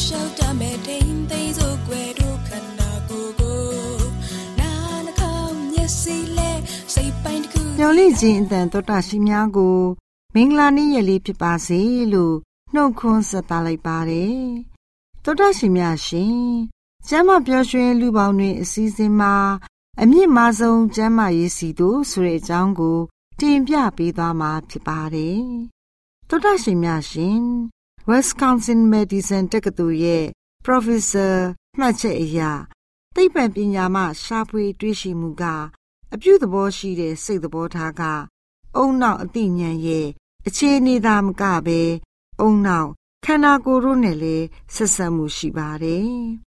လိုက်လျှောက်တမဲ့တိမ်သိမ်းစို့ွယ်တို့ခန္ဓာကိုယ်ကိုနာနှကောင်းမျက်စိလဲစိတ်ပိုင်းတစ်ခုညော်လိခြင်းအတန်တော်တာရှိများကို မင်္ဂလာနေ့ရက်လေးဖြစ်ပါစေလို့နှုတ်ခွန်းဆက်သလိုက်ပါတယ်တော်တာရှိများရှင်ကျမ်းမပြောရွှင်လူပေါင်းတွင်အစည်းအဝေးမှာအမြင့်မားဆုံးကျမ်းမာရေးစီတို့ဆိုတဲ့အကြောင်းကို တင်ပြပေးသွားမှာဖြစ်ပါတယ်တော်တာရှိများရှင် Wisconsin Medicine တက္ကသိုလ်ရဲ့ Professor မှတ်ချက်အရသိပ္ပံပညာမှရှာဖွေတွေ့ရှိမှုကအပြုသဘောရှိတဲ့စိတ်သဘောထားကအုံနောက်အသိဉာဏ်ရဲ့အခြေအနေသာမကပဲအုံနောက်ခန္ဓာကိုယ်တို့နဲ့လည်းဆက်ဆက်မှုရှိပါတယ်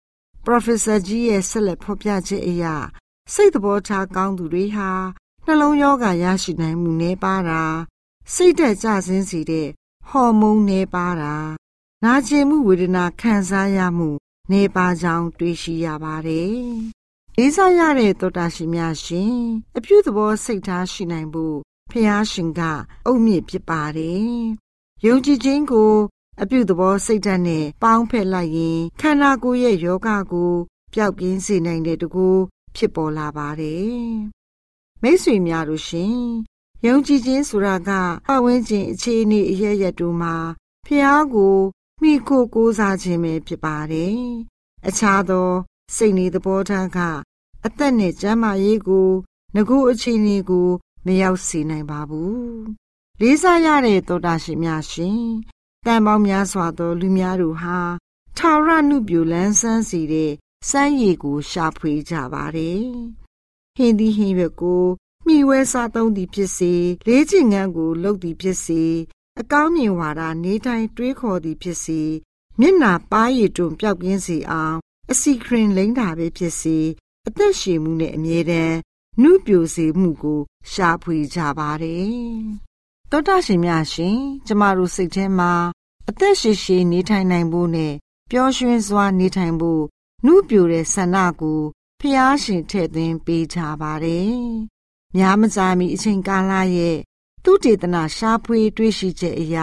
။ Professor ကြီးရဲ့ဆက်လက်ဖော်ပြချက်အရစိတ်သဘောထားကောင်းသူတွေဟာနှလုံးရောဂါရရှိနိုင်မှုနည်းပါးတာစိတ်သက်ကြဆင်းစေတဲ့ ဟော်မုန်းနေပါတာနာကျင်မှုဝေဒနာခံစားရမှုနေပါကြောင်းတွေ့ရှိရပါတယ်။လေးစားရတဲ့သောတာရှင်များရှင်အပြုသဘောစိတ်ထားရှိနိုင်ဖို့ဖះရှင်ကအုတ်မြစ်ဖြစ်ပါတယ်။ယုံကြည်ခြင်းကိုအပြုသဘောစိတ်ဓာတ်နဲ့ပေါင်းဖက်လိုက်ရင်ခန္ဓာကိုယ်ရဲ့ယောဂကိုပျောက်ကင်းစေနိုင်တဲ့တကူဖြစ်ပေါ်လာပါတယ်။မိတ်ဆွေများတို့ရှင် ယုံကြည်ခြင်းဆိုတာကပတ်ဝန်းကျင်အခြေအနေအရရက်တို့မှာဖះကိုမိခိုကိုးစားခြင်းပဲဖြစ်ပါတယ်။အခြားသောစိတ်နေသဘောထားကအသက်နဲ့ကျန်းမာရေးကိုငကိုအခြေအနေကိုမရောက်စေနိုင်ပါဘူး။လေးစားရတဲ့သောတာရှင်များရှင်တန်ပေါင်းများစွာသောလူများတို့ဟာထာဝရနုပြိုလန်းဆန်းစီတဲ့စမ်းရည်ကိုရှာဖွေကြပါတယ်။ဟင်းသီးဟင်းရွက်ကို မိဝဲစားသုံးသည်ဖြစ်စေလေးချင်ငန်းကိုလှုပ်သည်ဖြစ်စေအကောင်းမြင်ဝါဒနေတိုင်းတွေးခေါ်သည်ဖြစ်စေမျက်နာပါးရည်တွန်ပြောက်ပြင်းစေအောင်အစီခရင်လိမ့်တာပဲဖြစ်စေအသက်ရှည်မှုနဲ့အမြဲတမ်းနှုပြိုစေမှုကို ရှာဖွေကြပါတယ်။တောတာရှင်များရှင်ကျမတို့စိတ်ထဲမှာအသက်ရှည်ရှည်နေထိုင်နိုင်ဖို့နဲ့ပျော်ရွှင်စွာနေထိုင်ဖို့နှုပြိုတဲ့ဆန္ဒကိုဖျားရှင်ထည့်သွင်းပေးကြပါတယ်။ များမကြာမီအချိန်ကာလရဲ့သူတေသနာရှားဖွေတွေးရှိချက်အရ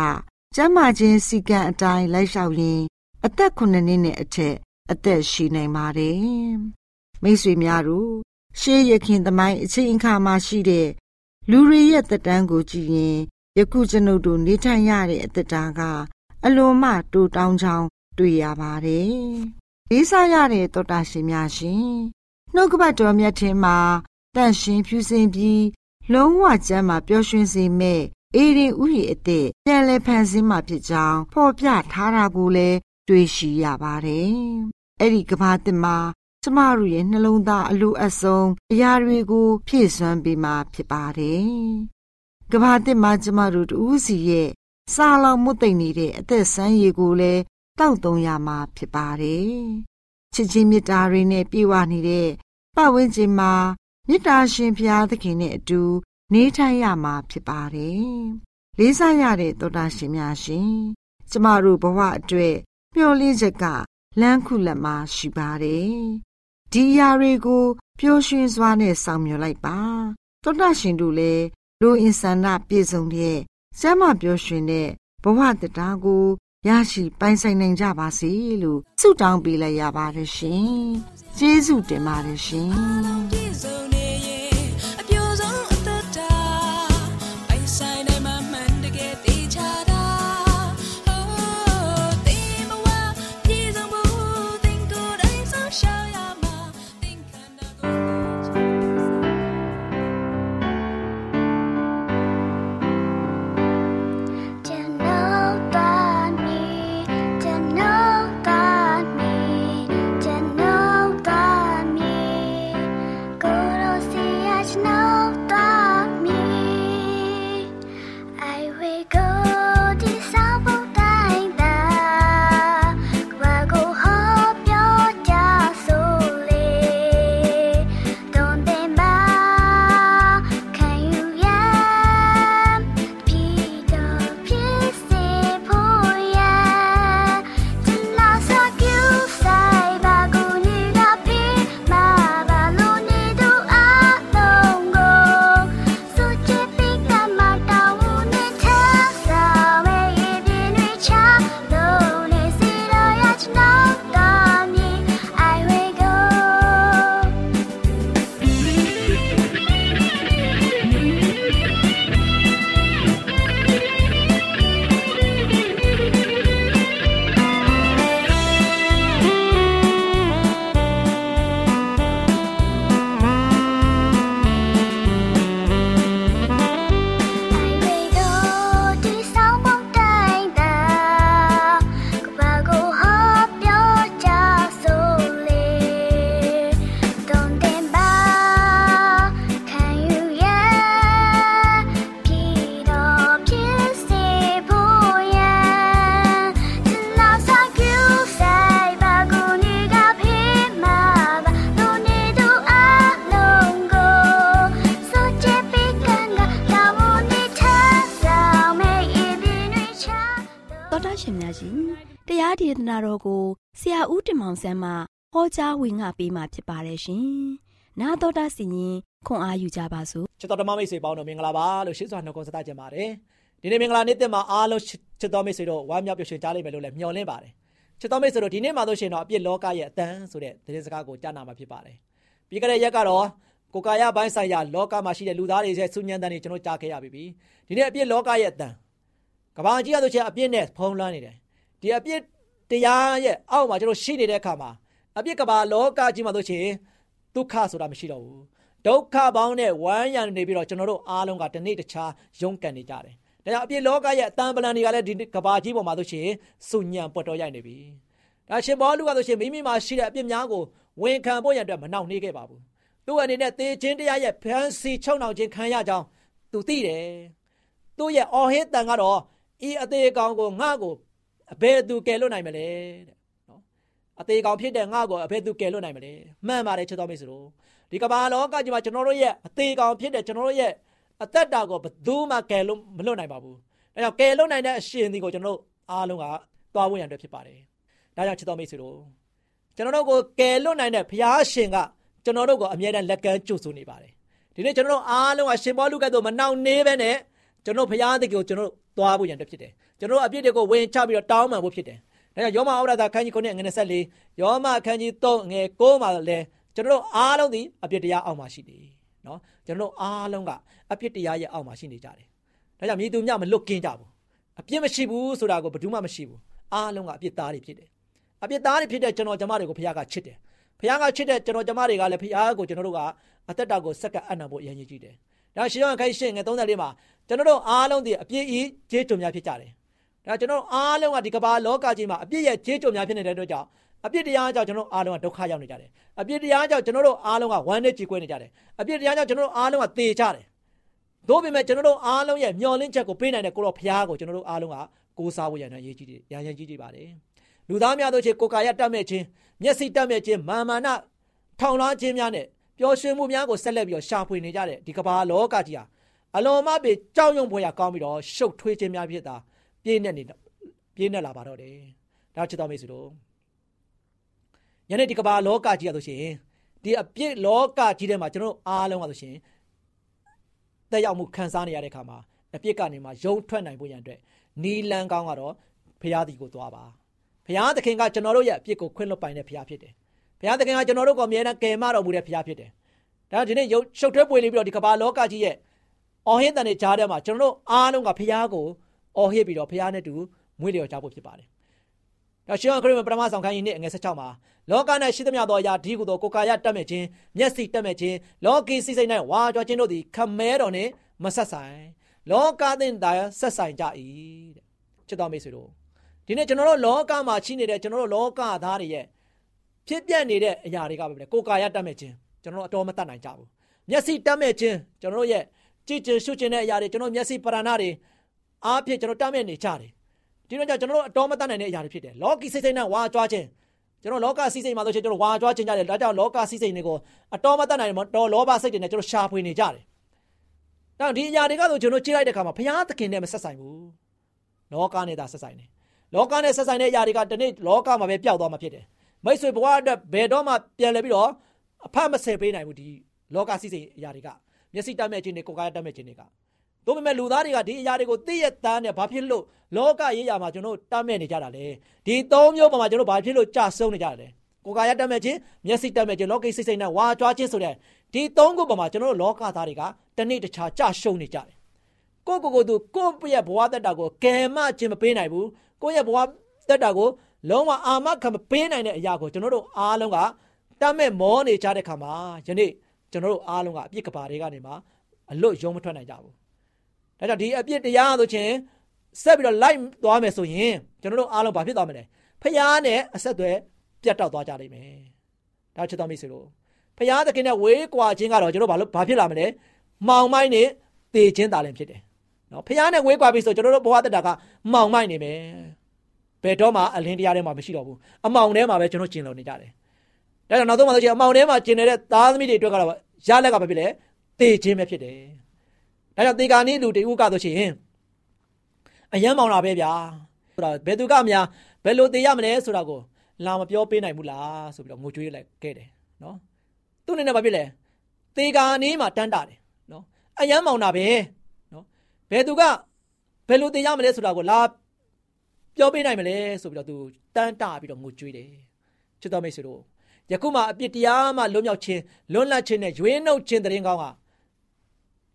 ကျမ်းမာခြင်းစီကံအတိုင်းလိုက်လျှောက်ရင် အသက်9နှစ်နဲ့အထက်အသက်ရှိနိုင်ပါတယ်မိတ်ဆွေများတို့ရှေးရခင်သမိုင်းအချိန်အခါမှာရှိတဲ့လူတွေရဲ့တက်တန်းကိုကြည့်ရင်ယခုကျွန်ုပ်တို့နေထိုင်ရတဲ့အသက်တာကအလွန်မှတိုးတောင်းချောင်းတွေ့ရပါတယ်လေးစားရတဲ့တောတာရှင်များရှင်နှုတ်ကပတ်တော်မြတ်ထင်မှာ တန့်ရှင်ဖြူစင်ပြီးလုံးဝကျမ်းမာပျော်ရွှင်စေမဲ့အေရင်ဥယျာဉ်အသက်ပြန်လည်ဖန်ဆင်းမှဖြစ်ကြောင်းဖော်ပြထားတာကိုလည်းတွေ့ရှိရပါတယ်။အဲ့ဒီကဘာတစ်မှာကျမတို့ရဲ့နှလုံးသားအလိုအဆုံးအရာတွေကိုဖြည့်စွမ်းပေးမှဖြစ်ပါတယ်။ကဘာတစ်မှာကျမတို့တူးစီရဲ့စာလောင်မှုသိမ့်နေတဲ့အသက်ဆန်းရည်ကိုလည်းတောက်သုံးရမှာဖြစ်ပါတယ်။ချစ်ချင်းမေတ္တာတွေနဲ့ပြည့်ဝနေတဲ့ပတ်ဝန်းကျင်မှာ မေတ္တာရှင်ဘုရားသခင်နဲ့အတူ နေထိုင်ရမှာဖြစ်ပါတယ်။လေးစားရတဲ့သောတာရှင်များရှင်။ကျမတို့ဘဝအတွက်မျှော်လင့်ချက်ကလမ်းခုလက်မှာရှိပါတယ်။ဒီအရာတွေကိုပျော်ရွှင်စွာနဲ့ဆောင်မြော်လိုက်ပါ။သောတာရှင်တို့လည်းလူအင်ဆန္ဒပြည့်စုံတဲ့စမ်းမပျော်ရွှင်တဲ့ဘဝတရားကိုရရှိပိုင်ဆိုင်နိုင်ကြပါစေလို့ဆုတောင်းပေးလိုက်ရပါတယ်ရှင်။ကျေးဇူးတင်ပါတယ်ရှင်။။ နာတော်ကိုဆရာဦးတင်မောင်ဆန်းမှဟောကြားဝင်ငါပေးมาဖြစ်ပါတယ်ရှင်။နာတော်တာစီရင်ခွန်အားယူကြပါစို့။ချစ်တော်ဓမ္မမိတ်ဆွေပေါင်းတို့မင်္ဂလာပါလို့ရှင်းစွာနှုတ်ခွန်းဆက်ကြပါတယ်။ဒီနေ့မင်္ဂလာနေ့တင်မှာအားလုံးချစ်တော်မိတ်ဆွေတို့ဝမ်းမြောက်ပျော်ရွှင်ကြလိမ့်မယ်လို့လည်းမျှော်လင့်ပါတယ်။ချစ်တော်မိတ်ဆွေတို့ဒီနေ့မှာဆိုရှင်တော့အပြစ်လောကရဲ့အတန်းဆိုတဲ့သတင်းစကားကိုကြားနာမှာဖြစ်ပါတယ်။ပြီးကြတဲ့ရက်ကတော့ကိုကာယဘိုင်းဆိုင်ရာလောကမှာရှိတဲ့လူသားတွေရဲ့ဆုညံတန်တွေကျွန်တော်ကြားခဲ့ရပြီ။ဒီနေ့အပြစ်လောကရဲ့အတန်းကဘာကြီးရဆိုချင်အပြစ်နဲ့ဖုံးလွှမ်းနေတယ်ဒီအပြစ် တရားရဲ့အောက်မှာကျွန်တော်ရှိနေတဲ့အခါမှာအပြစ်ကဘာလောကကြီးမှာဆိုချင်ဒုက္ခဆိုတာမရှိတော့ဘူးဒုက္ခပေါင်းနဲ့ဝမ်းရံနေပြီးတော့ကျွန်တော်တို့အားလုံးကတနေ့တခြားရုန်းကန်နေကြတယ်ဒါကြောင့်အပြစ်လောကရဲ့အတန်ပလန်တွေကလည်းဒီကဘာကြီးပေါ်မှာဆိုရှင်စုညံပွက်တော်ရိုက်နေပြီဒါရှင်ဘောလူကဆိုရှင်မိမိမှာရှိတဲ့အပြစ်များကိုဝန်ခံဖို့ရန်အတွက်မနှောင့်နှေးခဲ့ပါဘူးသူ့အနေနဲ့သေခြင်းတရားရဲ့ဖန်စီချုံနှောင်ခြင်းခံရကြောင်းသူသိတယ်သူ့ရဲ့အော်ဟစ်တန်ကတော့ဤအသေးကောင်ကိုငါ့ကို အဘယ်သူကယ်လွတ်နိုင်မလဲတဲ့နော်အသေးကောင်ဖြစ်တဲ့ငါ့ကိုအဘယ်သူကယ်လွတ်နိုင်မလဲမှန်ပါတယ်ချစ်တော်မိတ်ဆွေတို့ဒီကမ္ဘာလောကကြီးမှာကျွန်တော်တို့ရဲ့အသေးကောင်ဖြစ်တဲ့ကျွန်တော်တို့ရဲ့အသက်တာကိုဘယ်သူမှကယ်လို့မလွတ်နိုင်ပါဘူးဒါကြောင့်ကယ်လွတ်နိုင်တဲ့အရှင်ဒီကိုကျွန်တော်တို့အားလုံးကသွားဖို့ရန်အတွက်ဖြစ်ပါတယ်ဒါကြောင့်ချစ်တော်မိတ်ဆွေတို့ကျွန်တော်တို့ကိုကယ်လွတ်နိုင်တဲ့ဘုရားရှင်ကကျွန်တော်တို့ကိုအမြဲတမ်းလက်ကမ်းကြိုဆိုနေပါတယ်ဒီနေ့ကျွန်တော်တို့အားလုံးကရှင်ဘောလူကဲ့သို့မနှောင့်နှေးပဲနဲ့ကျွန်တော်ဘုရားသခင်ကိုကျွန်တော်တို့သွားဖို့ရန်အတွက်ဖြစ်တယ် ကျွန်တော်တို့အပြစ်တွေကိုဝင်ချပြီးတော့တောင်းပန်ဖို့ဖြစ်တယ်ဒါဒါကြောင့်ယောမဩရဒခန်းကြီး9ငွေ24ယောမခန်းကြီး3ငွေ6မှာလည်းကျွန်တော်တို့အားလုံးဒီအပြစ်တရားအောက်မှာရှိတယ်နော်ကျွန်တော်တို့အားလုံးကအပြစ်တရားရဲ့အောက်မှာရှိနေကြတယ်ဒါကြောင့်မြည်သူမြမလွတ်ကင်းကြဘူးအပြစ်မရှိဘူးဆိုတာကိုဘယ်သူမှမရှိဘူးအားလုံးကအပြစ်သားတွေဖြစ်တယ်အပြစ်သားတွေဖြစ်တဲ့ကျွန်တော်ကျမတွေကိုဘုရားကချစ်တယ်ဘုရားကချစ်တဲ့ကျွန်တော်ကျမတွေကလည်းဘုရားကိုကျွန်တော်တို့ကအသက်တာကိုစက္ကပ်အံ့နံဖို့အရင်ကြီးတယ်ဒါရှင်ယောဟန်ခိုင်းရှင်ငယ်34မှာကျွန်တော်တို့အားလုံးဒီအပြည့်အကျေးကြုံများဖြစ်ကြတယ် ဒါကျွန်တော်အားလုံးကဒီကမ္ဘာလောကကြီးမှာအပြည့်ရဲ့ကျေးကြုံများဖြစ်နေတဲ့အတွက်ကြောင့်အပြစ်တရားကြောင့်ကျွန်တော်အားလုံးကဒုက္ခရောက်နေကြတယ်အပြစ်တရားကြောင့်ကျွန်တော်တို့အားလုံးကဝမ်းနဲ့ကြေကွဲနေကြတယ်အပြစ်တရားကြောင့်ကျွန်တော်တို့အားလုံးကသေကြတယ်တို့ပေမဲ့ကျွန်တော်တို့အားလုံးရဲ့မျှော်လင့်ချက်ကိုပေးနိုင်တဲ့ကိုတော့ဖရားကိုကျွန်တော်တို့အားလုံးကကိုးစားဖို့ရတဲ့ရေးကြီးတယ်ရန်ရန်ကြီးကြီးပါတယ်လူသားများတို့ချေကိုကာယတတ်မဲ့ခြင်းမျက်စိတတ်မဲ့ခြင်းမာမာနထောင်လွှားခြင်းများနဲ့ပျော်ရွှင်မှုများကိုဆက်လက်ပြီးတော့ရှာဖွေနေကြတဲ့ဒီကမ္ဘာလောကကြီးဟာအလွန်မှပေကြောက်ရွံ့ဖွယ်ရကောင်းပြီးတော့ရှုပ်ထွေးခြင်းများဖြစ်တာ ပြည့်နေနေပြည့်နေလာပါတော့တယ်ဒါချစ်တော်မိတ်ဆွေတို့ယနေ့ဒီကမ္ဘာလောကကြီးရဆိုရှင်ဒီအပြစ်လောကကြီးထဲမှာကျွန်တော်အားလုံးကဆိုရှင်တက်ရောက်မှုခံစားနေရတဲ့အခါမှာအပြစ်ကနေမှယုံထွက်နိုင်ဖို့ရန်အတွက်နီလန်းကောင်းကတော့ဖရာဒီကိုသွားပါဖရာသခင်ကကျွန်တော်တို့ရဲ့အပြစ်ကိုခွင့်လွှတ်ပိုင်တဲ့ဖရာဖြစ်တယ်ဘုရားသခင်ကကျွန်တော်တို့ကိုအမြဲတမ်းကယ်မတော်မူတဲ့ဘုရားဖြစ်တယ်။ဒါဒီနေ့ရုပ်ရှုပ်ထွေးပွေလေးပြီးတော့ဒီကမ္ဘာလောကကြီးရဲ့အော်ဟစ်တန်တဲ့ကြားထဲမှာကျွန်တော်တို့အားလုံးကဘုရားကို အော်ဟစ်ပြီးတော့ဘုရားနဲ့တူမွေးလျော်ကြဖို့ဖြစ်ပါတယ်။ဒါရှင်ခရစ်ဝင်ပထမဆောင်ခန်းကြီးနဲ့ငွေ16မှာလောက၌ရှိသမျှသောအရာဒီဟုသောကိုယ်ကာယတတ်မဲ့ခြင်းမျက်စိတတ်မဲ့ခြင်းလောကီစိစိတ်၌ဝါကြွားခြင်းတို့သည်ခမဲတော်နှင့်မဆက်ဆိုင်လောကသင်သာဆက်ဆိုင်ကြ၏တဲ့ချစ်တော်မိတ်ဆွေတို့ဒီနေ့ကျွန်တော်တို့လောကမှာရှိနေတဲ့ကျွန်တော်တို့လောကသားတွေရဲ့ဖြစ်ပြနေတဲ့အရာတွေကပဲကိုယ်ကာယတတ်မဲ့ခြင်းကျွန်တော်တို့အတော်မတတ်နိုင်ကြဘူးမျက်စိတတ်မဲ့ခြင်းကျွန်တော်တို့ရဲ့ကြည်ကျင်ရှုခြင်းတဲ့အရာတွေကျွန်တော်မျက်စိပရဏတွေ အားဖြင့်ကျွန်တော်တတ်မဲ့နေကြတယ်ဒီတော့ကျွန်တော်တို့အတော်မတတ်နိုင်တဲ့အရာတွေဖြစ်တယ်လောကီစိတ်စိတ်နဲ့ဝါကြွားခြင်းကျွန်တော်လောကစီးစိတ်မှာဆိုရှင်ကျွန်တော်ဝါကြွားခြင်းကြတယ်ဒါကြောင့်လောကစီးစိတ်တွေကိုအတော်မတတ်နိုင်တော့လောဘစိတ်တွေနဲ့ကျွန်တော်ရှာဖွေနေကြတယ်။ဒါဒီအရာတွေကဆိုကျွန်တော်ကြည့်လိုက်တဲ့အခါမှာဘုရားသခင်နဲ့မဆက်ဆိုင်ဘူး။လောကနဲ့သာဆက်ဆိုင်တယ်။လောကနဲ့ဆက်ဆိုင်တဲ့အရာတွေကဒီနေ့လောကမှာပဲပျောက်သွားမှာဖြစ်တယ်မိတ်ဆွေဘဝအတွက်ဘယ်တော့မှပြန်လဲပြီးတော့အဖတ်မဆယ်ပေးနိုင်ဘူးဒီလောကစီစိအရာတွေကမျက်စိတတ်မဲ့ခြင်းတွေကိုယ်ကာယတတ်မဲ့ခြင်းတွေက တို့ပေမဲ့လူသားတွေကဒီအရာတွေကိုသိရသားနဲ့ဘာဖြစ်လို့လောကရေးရာမှာကျွန်တော်တတ်မဲ့နေကြတာလဲဒီသုံးမျိုးပေါ်မှာကျွန်တော်ဘာဖြစ်လို့ကြဆုံးနေကြတာလဲကိုယ်ကာယတတ်မဲ့ခြင်းမျက်စိတတ်မဲ့ခြင်းလောကိစိတ်စိတ်နဲ့ဝါကြွားခြင်းဆိုတဲ့ဒီသုံးခုပေါ်မှာကျွန်တော်လောကသားတွေကတနေ့တခြားကြရှုံးနေကြတယ်ကိုကိုကိုသူကိုယ့်ရဲ့ဘဝတက်တာကိုကယ်မခြင်းမပေးနိုင်ဘူးကိုယ့်ရဲ့ဘဝတက်တာကိုလုံးဝအာမခံမပေးနိုင်တဲ့အရာကိုကျွန်တော်တို့အားလုံးကတတ်မဲ့မောနေကြတဲ့ခါမှာယနေ့ကျွန်တော်တို့အားလုံးကအပြစ်ကဘာတွေကနေမှအလွတ်ရုံမထွက်နိုင်ကြဘူး။ ဒါကြောင့်ဒီအပြစ်တရားဆိုခြင်းဆက်ပြီးတော့လိုက်သွားမယ်ဆိုရင်ကျွန်တော်တို့အားလုံးဘာဖြစ်သွားမလဲ။ဖျားနဲ့အဆက်အသွယ်ပြတ်တောက်သွားကြလိမ့်မယ်။ဒါချစ်တော်မိတ်ဆွေတို့ဖျားသခင်နဲ့ဝေးကွာခြင်းကတော့ကျွန်တော်ဘာလို့ဘာဖြစ်လာမလဲ။မှောင်မိုင်းနဲ့တေခြင်းတာလည်းဖြစ်တယ်။နော်ဖျားနဲ့ဝေးကွာပြီဆိုကျွန်တော်တို့ဘဝတက်တာကမှောင်မိုင်းနေမယ်။ဘယ်တော့မှအလင်းတရားထဲမှာမရှိတော့ဘူးအမောင်ထဲမှာပဲကျွန်တော်ကျင်လုံနေကြတယ်ဒါကြောင့်နောက်ဆုံးမှဆိုချင်အမောင်ထဲမှာကျင်နေတဲ့သားသမီးတွေအတွက်ကတော့ရလက်ကဘာဖြစ်လဲတေခြင်းပဲဖြစ်တယ် ဒါကြောင့်တေကာနီးလူတေဥကဆိုရှင်အယမ်းမောင်တာပဲဗျာဆိုတာဘယ်သူကများဘယ်လိုတေရမလဲဆိုတာကိုလာမပြောပေးနိုင်ဘူးလားဆိုပြီးတော့ငိုကြွေးလိုက်ခဲ့တယ်နော်သူ့အနေနဲ့ဘာဖြစ်လဲတေကာနီးမှာတန်းတာတယ်နော်အယမ်းမောင်တာပဲနော်ဘယ်သူကဘယ်လိုတေရမလဲဆိုတာကိုလာပြောပေးနိုင်မလဲဆိုပြီးတော့သူတန်းတာပြီးတော့ငိုကြွေးတယ်ချစ်တော်မိတ်ဆွေတို့ယခုမှအပြစ်တရားမှလွတ်မြောက်ခြင်းလွတ်လပ်ခြင်းနဲ့ရွေးနှုတ်ခြင်းတရင်ကောင်းက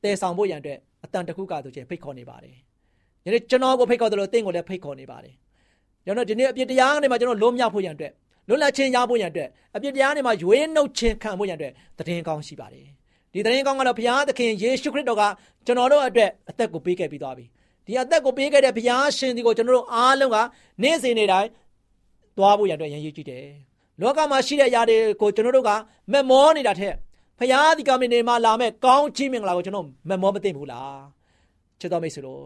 တည်ဆောင်ဖို့ရန်အတွက်အတန်တခုကဆိုခြင်းဖိတ်ခေါ်နေပါတယ်ယနေ့ကျွန်တော်ကိုဖိတ်ခေါ်တယ်လို့တင့်ကိုလည်းဖိတ်ခေါ်နေပါတယ်ကျွန်တော်ဒီနေ့အပြစ်တရားနဲ့မှကျွန်တော်လွတ်မြောက်ဖို့ရန်အတွက်လွတ်လပ်ခြင်းရဖို့ရန်အတွက်အပြစ်တရားနဲ့မှရွေးနှုတ်ခြင်းခံဖို့ရန်အတွက်တရင်ကောင်းရှိပါတယ်ဒီတရင်ကောင်းကတော့ဘုရားသခင်ယေရှုခရစ်တော်ကကျွန်တော်တို့အတွက်အသက်ကိုပေးခဲ့ပြီးသွားပြီဒီအသက်ကိုပေးခဲ့တဲ့ဘုရားရှင်ဒီကိုကျွန်တော်တို့အားလုံးကနေ့စဉ်နေ့တိုင်းသွားဖို့ရတဲ့ရန်ရည်ကြည့်တယ်။လောကမှာရှိတဲ့ຢာတွေကိုကျွန်တော်တို့ကမက်မောနေတာထက် ဘုရားဒီကမင်းနေမှာလာမဲ့ကောင်းချီးမင်္ဂလာကိုကျွန်တော်မက်မောမသိဘူးလား။ချစ်တော်မိတ်ဆွေတို့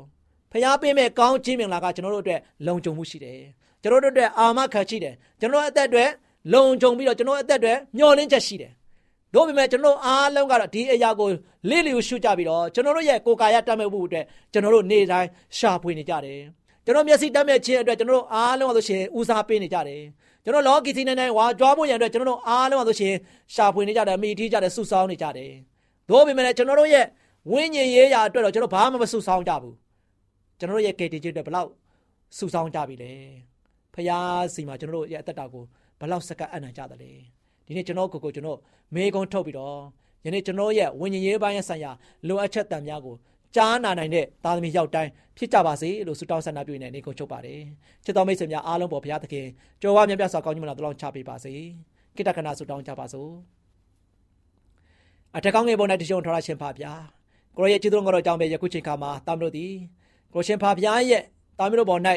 ဘုရားပေးမဲ့ကောင်းချီးမင်္ဂလာကကျွန်တော်တို့အတွက်လုံခြုံမှုရှိတယ်။ကျွန်တော်တို့အတွက်အာမခံရှိတယ်။ကျွန်တော်အသက်အတွက်လုံခြုံပြီးတော့ကျွန်တော်အသက်အတွက်မျှော်လင့်ချက်ရှိတယ်။တို့ပေမဲ့ကျွန်တော်အားလုံးကတော့ဒီအရာကိုလိလျူရှုကြပြီးတော့ကျွန်တော်တို့ရဲ့ကိုယ်ကာယတတ်မဲ့မှုအတွက်ကျွန်တော်တို့နေ့တိုင်းရှာဖွေနေကြတယ်ကျွန်တော်မျက်စိတတ်မဲ့ခြင်းအတွက်ကျွန်တော်တို့အားလုံးကဆိုရှင်ဦးစားပေးနေကြတယ် ကျွန်တော်လောကီစီနေနေဝါကြွားဖို့ရန်အတွက်ကျွန်တော်တို့အားလုံးကဆိုရှင်ရှာဖွေနေကြတယ်မိထီးကြတယ်စုဆောင်းနေကြတယ်တို့ပေမဲ့ကျွန်တော်တို့ရဲ့ဝိညာဉ်ရေးရာအတွက်တော့ကျွန်တော်ဘာမှမစုဆောင်းကြဘူးကျွန်တော်တို့ရဲ့ကေတီချင်းအတွက်ဘလောက်စုဆောင်းကြပြီလဲဖဖရာစီမှာကျွန်တော်တို့ရဲ့အသက်တာကိုဘယ်လောက်စက္ကန့်အနံ့ကြတယ်လဲဒီနေ့ကျွန်တော်ကိုကိုကျွန်တော်မေကုန်းထုတ်ပြီးတော့ယနေ့ကျွန်တော်ရဲ့ဝิญဉ်ရေးပိုင်းရဲ့ဆိုင်ရာလိုအပ်ချက်တန်များကိုကြားနာနိုင်တဲ့သားသမီးရောက်တိုင်း ဖြစ်ကြပါစေလို့ဆုတောင်းဆန္ဒပြုနေနေကုန်ချုပ်ပါတယ်ချစ်တော်မိတ်ဆွေများအားလုံးပေါ်ဘုရားသခင်ကြော်ဝါမြတ်ပြစွာကောင်းကြီးမလားတလောင်းချပေးပါစေကိတ္တကနာဆုတောင်းကြပါစို့အထက်ကောင်းငယ်ပေါ်၌တရှုံထော်ရရှင်ပါဗျာကိုရရဲ့ကျေးဇူးတော်ကြောင့်ပဲယခုချိန်ခါမှာတာမလို့သည်ကိုရှင်ပါဗျာရဲ့တာမလို့ပေါ်၌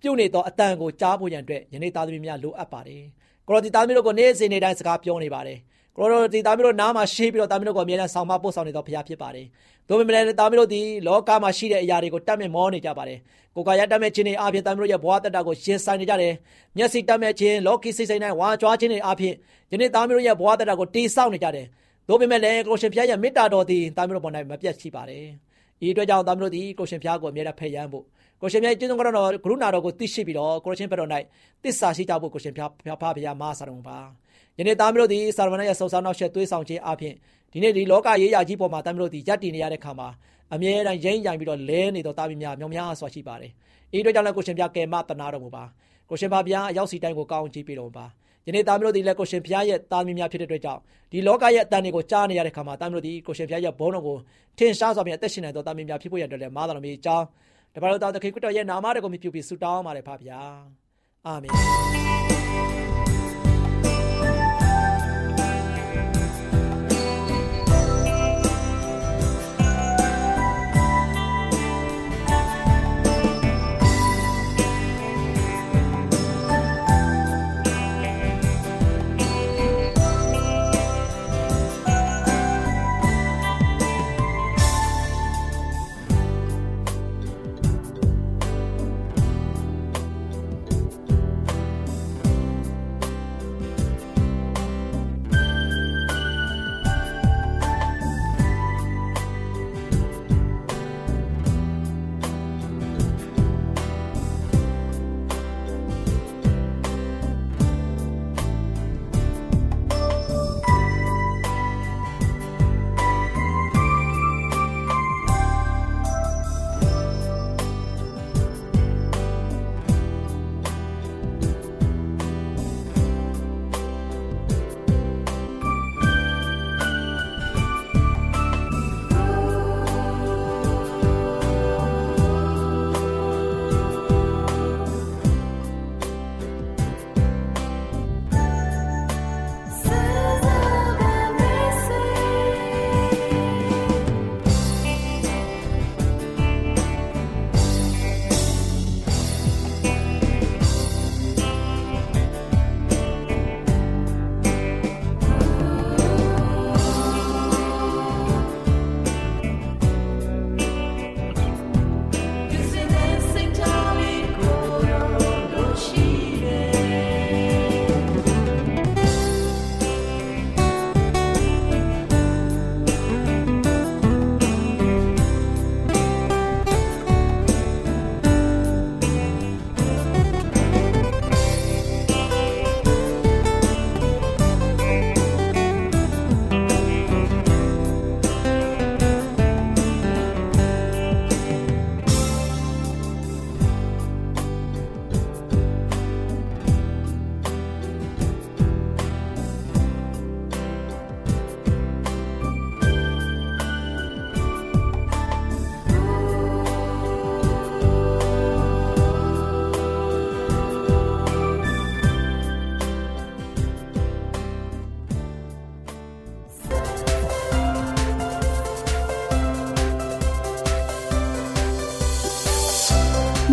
ပြုတ်နေသောအတန်ကိုကြားဖို့ရန်အတွက်ယနေ့သားသမီးများလိုအပ်ပါတယ်ကိုရဒီသားသမီးတို့ကိုနေ့စဉ်နေ့တိုင်းစကားပြောနေပါတယ် ကိုရောဒီသားမီးတို့နားမှာရှိပြီးတော့သားမီးတို့ကိုအမြဲတမ်းဆောင်မပို့ဆောင်နေတော့ဘုရားဖြစ်ပါတယ်။ဒါပေမဲ့လည်းသားမီးတို့ဒီလောကမှာရှိတဲ့အရာတွေကိုတတ်မဲ့မောနေကြပါတယ်။ကိုယ်ကရတတ်မဲ့ခြင်းတွေအပြင်သားမီးတို့ရဲ့ဘဝတတကိုရင်ဆိုင်နေကြတယ်။မျက်စိတတ်မဲ့ခြင်းလောကီစိတ်ဆိုင်တိုင်းဝါကြွားခြင်းတွေအပြင်ယနေ့သားမီးတို့ရဲ့ဘဝတတကိုတိဆောက်နေကြတယ်။ဒါပေမဲ့လည်းကိုရှင်ဖျားရဲ့မေတ္တာတော်သည်သားမီးတို့ပေါ်၌မပြတ်ရှိပါတယ်။ဤအတွက်ကြောင့်သားမီးတို့ဒီကိုရှင်ဖျားကိုအမြဲတမ်းဖယ်ရန်ဖို့ကိုရှင်မြတ်ကျေးဇူးတော်တော်ကရုဏာတော်ကိုသိရှိပြီးတော့ကိုရှင်ဘက်တော်၌တစ္ဆာရှိကြဖို့ကိုရှင်ဖျားဖျားဖဖျားမဆာတော်ပါ။ ယနေ့သားမျိုးတို့ဒီစာရမဏေရဲ့စုံစမ်းနောက်ဆက်သွေးဆောင်ခြင်းအပြင်ဒီနေ့ဒီလောကရေးရာကြီးပေါ်မှာသားမျိုးတို့ဒီယက်တည်နေရတဲ့ခါမှာအမြဲတမ်းရိမ့်ရိုင်ပြီးတော့လဲနေတော့သားမီးများမြောင်များစွာရှိပါတယ်။ဤတို့ကြောင့်လည်းကိုရှင်ပြကယ်မတနာတော်မူပါ။ကိုရှင်ပါဗျာအရောက်စီတိုင်းကိုကောင်းကြည့်ပေးတော်မူပါ။ယနေ့သားမျိုးတို့ဒီလည်းကိုရှင်ဖျားရဲ့သားမီးများဖြစ်တဲ့အတွက်ကြောင့်ဒီလောကရဲ့အတန်တွေကိုကြားနေရတဲ့ခါမှာသားမျိုးတို့ဒီကိုရှင်ဖျားရဲ့ဘုန်းတော်ကိုထင်ရှားစွာဖြင့်အသက်ရှင်နေသောသားမီးများဖြစ်ဖို့ရတဲ့လည်းမာတော်မီအကြောင်းတပါတော်တော်သခင်ခရစ်တော်ရဲ့နာမတော်ကိုမြှုပ်ပြီးဆုတောင်းပါတယ်ဖပါဗျာ။အာမင်။။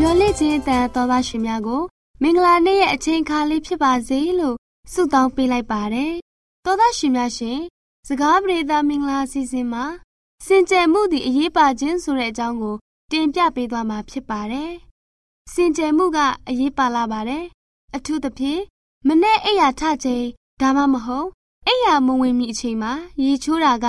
မျော်လင့်ခြင်းတန်တော်သားရှင်များကိုမင်္ဂလာနေ့ရဲ့အချိန်အခါလေးဖြစ်ပါစေလို့ဆုတောင်းပေးလိုက်ပါတယ်။တော်သားရှင်များရှင်စကားပြေသာမင်္ဂလာစီစဉ်မှာစင်ကြယ်မှုသည်အရေးပါခြင်းဆိုတဲ့အကြောင်းကို တင်ပြပေးသွားမှာဖြစ်ပါတယ်။စင်ကြယ်မှုကအရေးပါလာပါတယ်။အထူးသဖြင့်မနေ့အိယာထချိန်ဒါမှမဟုတ်အိယာမဝင်မီအချိန်မှာရေချိုးတာက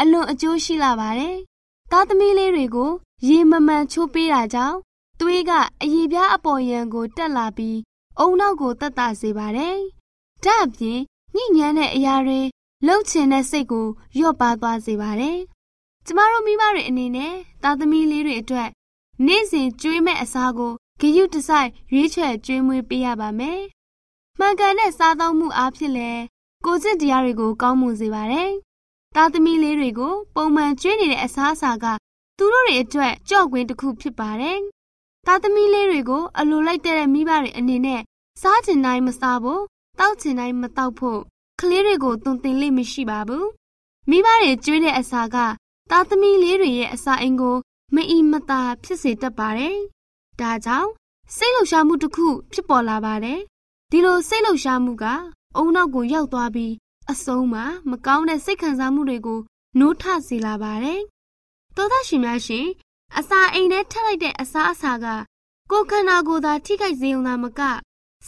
အလွန်အကျိုးရှိလာပါတယ်။သားသမီးလေးတွေကို ရေမမှန်ချိုးပေးတာကြောင့် သွေးကအရေပြားအပေါ်ယံကိုတက်လာပြီးအုံနောက်ကိုတက်တာစေပါတယ်။ဒါ့အပြင်ညဉ့်ညမ်းတဲ့အရာတွေလှုပ်ချင်တဲ့စိတ်ကိုလျော့ပါသွားစေပါတယ်။ကျမတို့မိဘတွေအနေနဲ့သားသမီးလေးတွေအတွက်နေ့စဉ်ကျွေးမဲ့အစားကိုဂယုတစိုက်ရွေးချယ်ကျွေးမွေးပေးရပါမယ်။မှန်ကန်တဲ့စားသောက်မှုအားဖြင့်လည်းကိုယ်စစ်တရားတွေကိုကောင်းမွန်စေပါတယ်။သားသမီးလေးတွေကိုပုံမှန်ကျွေးနေတဲ့အစားအစာကသူတို့တွေအတွက်ကြော့ကွင်းတစ်ခုဖြစ်ပါတယ်။ သားသမီးလေးတွေကိုအလိုလိုက်တဲ့မိဘတွေအနေနဲ့စားချင်တိုင်းမစားဖို့တောက်ချင်တိုင်းမတောက်ဖို့ကလေးတွေကိုတုံတင်လိမ့်မရှိပါဘူး။မိဘတွေကျွေးတဲ့အစာကသားသမီးလေးတွေရဲ့အစာအိမ်ကိုမအီမသာဖြစ်စေတတ်ပါတယ်။ဒါကြောင့်စိတ်လှုပ်ရှားမှုတစ်ခုဖြစ်ပေါ်လာပါတယ်။ဒီလိုစိတ်လှုပ်ရှားမှုကအုံနောက်ကိုရောက်သွားပြီးအဆုံးမှာမကောင်းတဲ့စိတ်ခံစားမှုတွေကိုနိုးထစေလာပါတယ်။သောသားရှင်များရှင် အစာအိမ်ထဲထပ်လိုက်တဲ့အစာအစာကကိုယ်ခန္ဓာကိုယ်သာထိခိုက်စေုံသာမက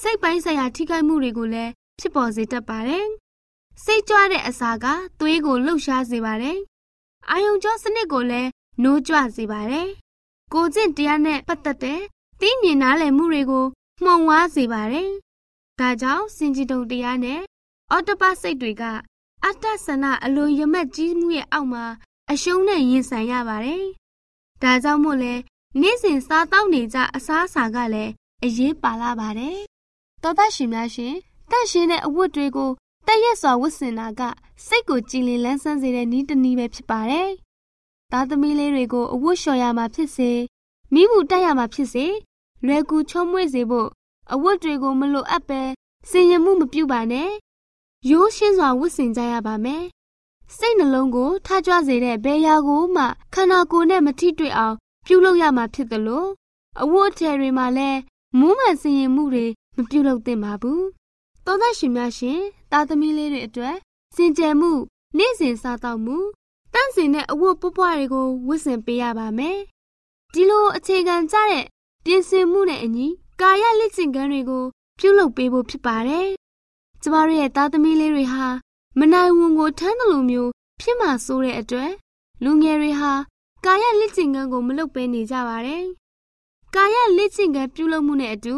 စိတ်ပိုင်းဆိုင်ရာထိခိုက်မှုတွေကိုလည်းဖြစ်ပေါ်စေတတ်ပါတယ်။စိတ်ကြွတဲ့အစာကသွေးကိုလှုပ်ရှားစေပါတယ်။အာယုံကြောစနစ်ကိုလည်းနိုးကြွစေပါတယ်။ကိုကျင့်တရားနဲ့ပတ်သက်တဲ့သိမြင်နားလည်မှုတွေကိုမှုံဝါးစေပါတယ်။ဒါကြောင့်စင်ကြည်တုံတရားနဲ့အော်တပတ်စိတ်တွေကအတ္တဆန္ဒအလိုရမက်ကြီးမှုရဲ့အောက်မှာအရှုံးနဲ့ရင်ဆိုင်ရပါတယ်။ ဒါကြောင့်မို့လဲနေ့စဉ်စားတောက်နေကြအစားအစာကလည်းအရေးပါလာပါတယ်။သောသားရှင်များရှင်တန့်ရှင်းတဲ့အဝတ်တွေကိုတက်ရက်စွာဝတ်ဆင်တာကစိတ်ကိုကြည်လင်လန်းဆန်းစေတဲ့နည်းတစ်နည်းပဲဖြစ်ပါတယ်။သားသမီးလေးတွေကိုအဝတ်လျှော်ရမှာဖြစ်စေမိမှုတက်ရမှာဖြစ်စေလွယ်ကူချုံးမွေ့စေဖို့အဝတ်တွေကိုမလိုအပ်ပဲစင်ရမှုမပြုပါနဲ့။ရိုးရှင်းစွာဝတ်ဆင်ကြရပါမယ်။ စိတ်နှလုံးကိုထကြွစေတဲ့ဘယ်ရာကိုမှခန္ဓာကိုယ်နဲ့မထိတွေ့အောင်ပြုလုပ်ရမှာဖြစ်တယ်လို့အဝတ်အထည်တွေမှာလည်းမူးမှန်စင်ရင်မှုတွေမပြုလုပ်သင့်ပါဘူး။သောသားရှင်များရှင်သားသမီးလေးတွေအတွက်စင်ကြယ်မှုနေ့စဉ်စားတော့မှုတန့်စင်တဲ့အဝတ်ပွပွားတွေကိုဝတ်ဆင်ပေးရပါမယ်။ဒီလိုအခြေခံကြတဲ့ပြင်ဆင်မှုနဲ့အညီကာယလက်ကျင့်ကမ်းတွေကိုပြုလုပ်ပေးဖို့ဖြစ်ပါတယ်။ကျမတို့ရဲ့သားသမီးလေးတွေဟာ မနိုင်ဝန်ကိုထမ်းတယ်လို့မျိုးဖြစ်မှဆိုတဲ့အတွက်လူငယ်တွေဟာကာယလက်ကျင့်ကမ်းကိုမလုပ်ပေးနေကြပါတယ်။ကာယလက်ကျင့်ကမ်းပြုလုပ်မှုနဲ့အတူ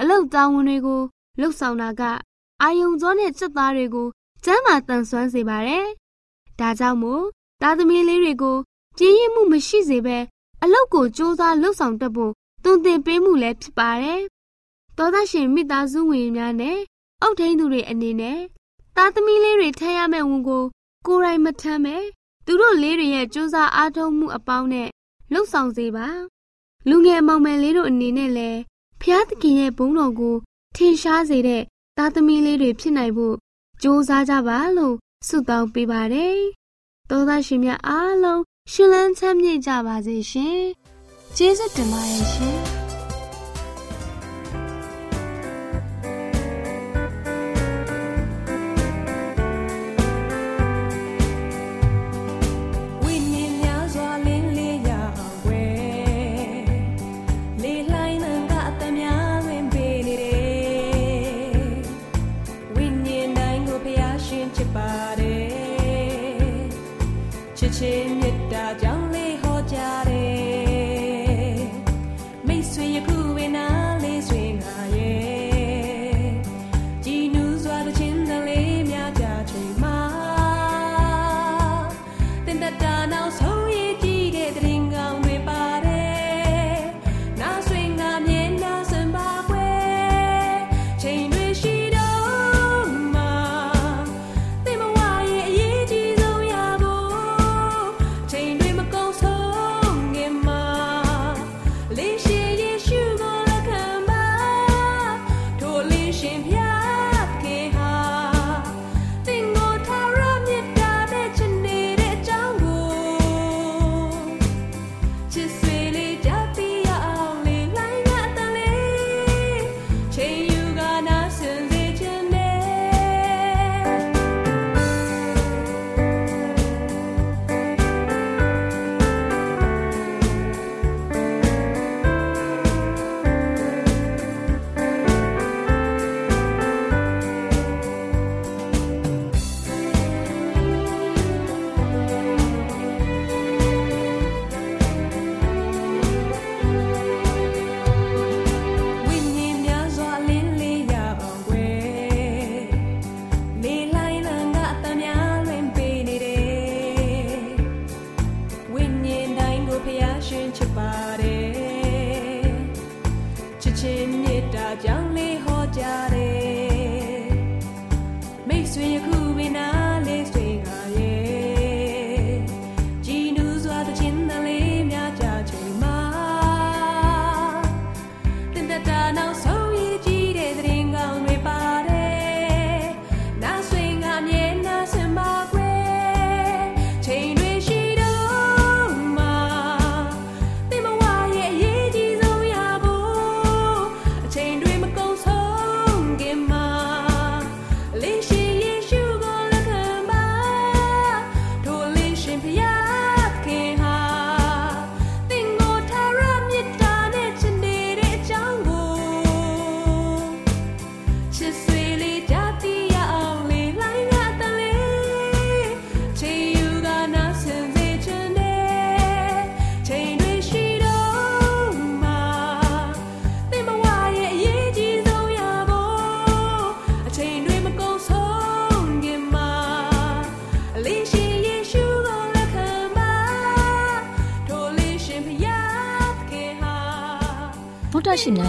အလုတ်တာဝန်တွေကိုလှုပ်ဆောင်တာကအာယုံကြောနဲ့စက်သားတွေကိုကျမ်းမာတန်ဆွမ်းစေပါတယ်။ဒါကြောင့်မို့သားသမီးလေးတွေကိုပြင်းရင်မှုမရှိစေဘဲအလုတ်ကိုစ조사လှုပ်ဆောင်တတ်ဖို့တွင်တင်ပေးမှုလည်းဖြစ်ပါတယ်။သောသားရှင်မိသားစုဝင်များနဲ့အုတ်ထိန်သူတွေအနေနဲ့ သားသမီးလေးတွေထမ်းရမယ့်ဝန်ကို ကိုယ်တိုင်မထမ်းပဲသူတို့လေးတွေရဲ့စ조사အားထုတ်မှုအပေါင်းနဲ့လှုပ်ဆောင်စေပါ။လူငယ်မောင်မယ်လေးတို့အနေနဲ့လည်းဖျားသခင်ရဲ့ဘုန်းတော်ကိုထင်ရှားစေတဲ့သားသမီးလေးတွေဖြစ်နိုင်ဖို့ကြိုးစားကြပါလို့ဆုတောင်းပေးပါတယ်။သောသားရှင်များအားလုံးရှင်လန်းချမ်းမြေ့ကြပါစေရှင်။ကျေးဇူးတင်ပါတယ်ရှင်။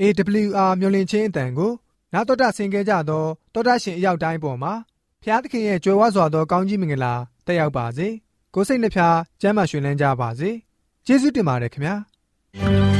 AWR မျော်လင့်ခြင်းအတန်ကိုနာတော်တာဆင် gay ကြတော့တောတာရှင်အရောက်တိုင်းပေါ်မှာဖျားသခင်ရဲ့ကြွယ်ဝစွာသောကောင်းကြီးမင်္ဂလာတက်ရောက်ပါစေကိုစိတ်နှဖျားစမ်းမွှင်လန်းကြပါစေကျေးဇူးတင်ပါတယ်ခင်ဗျာ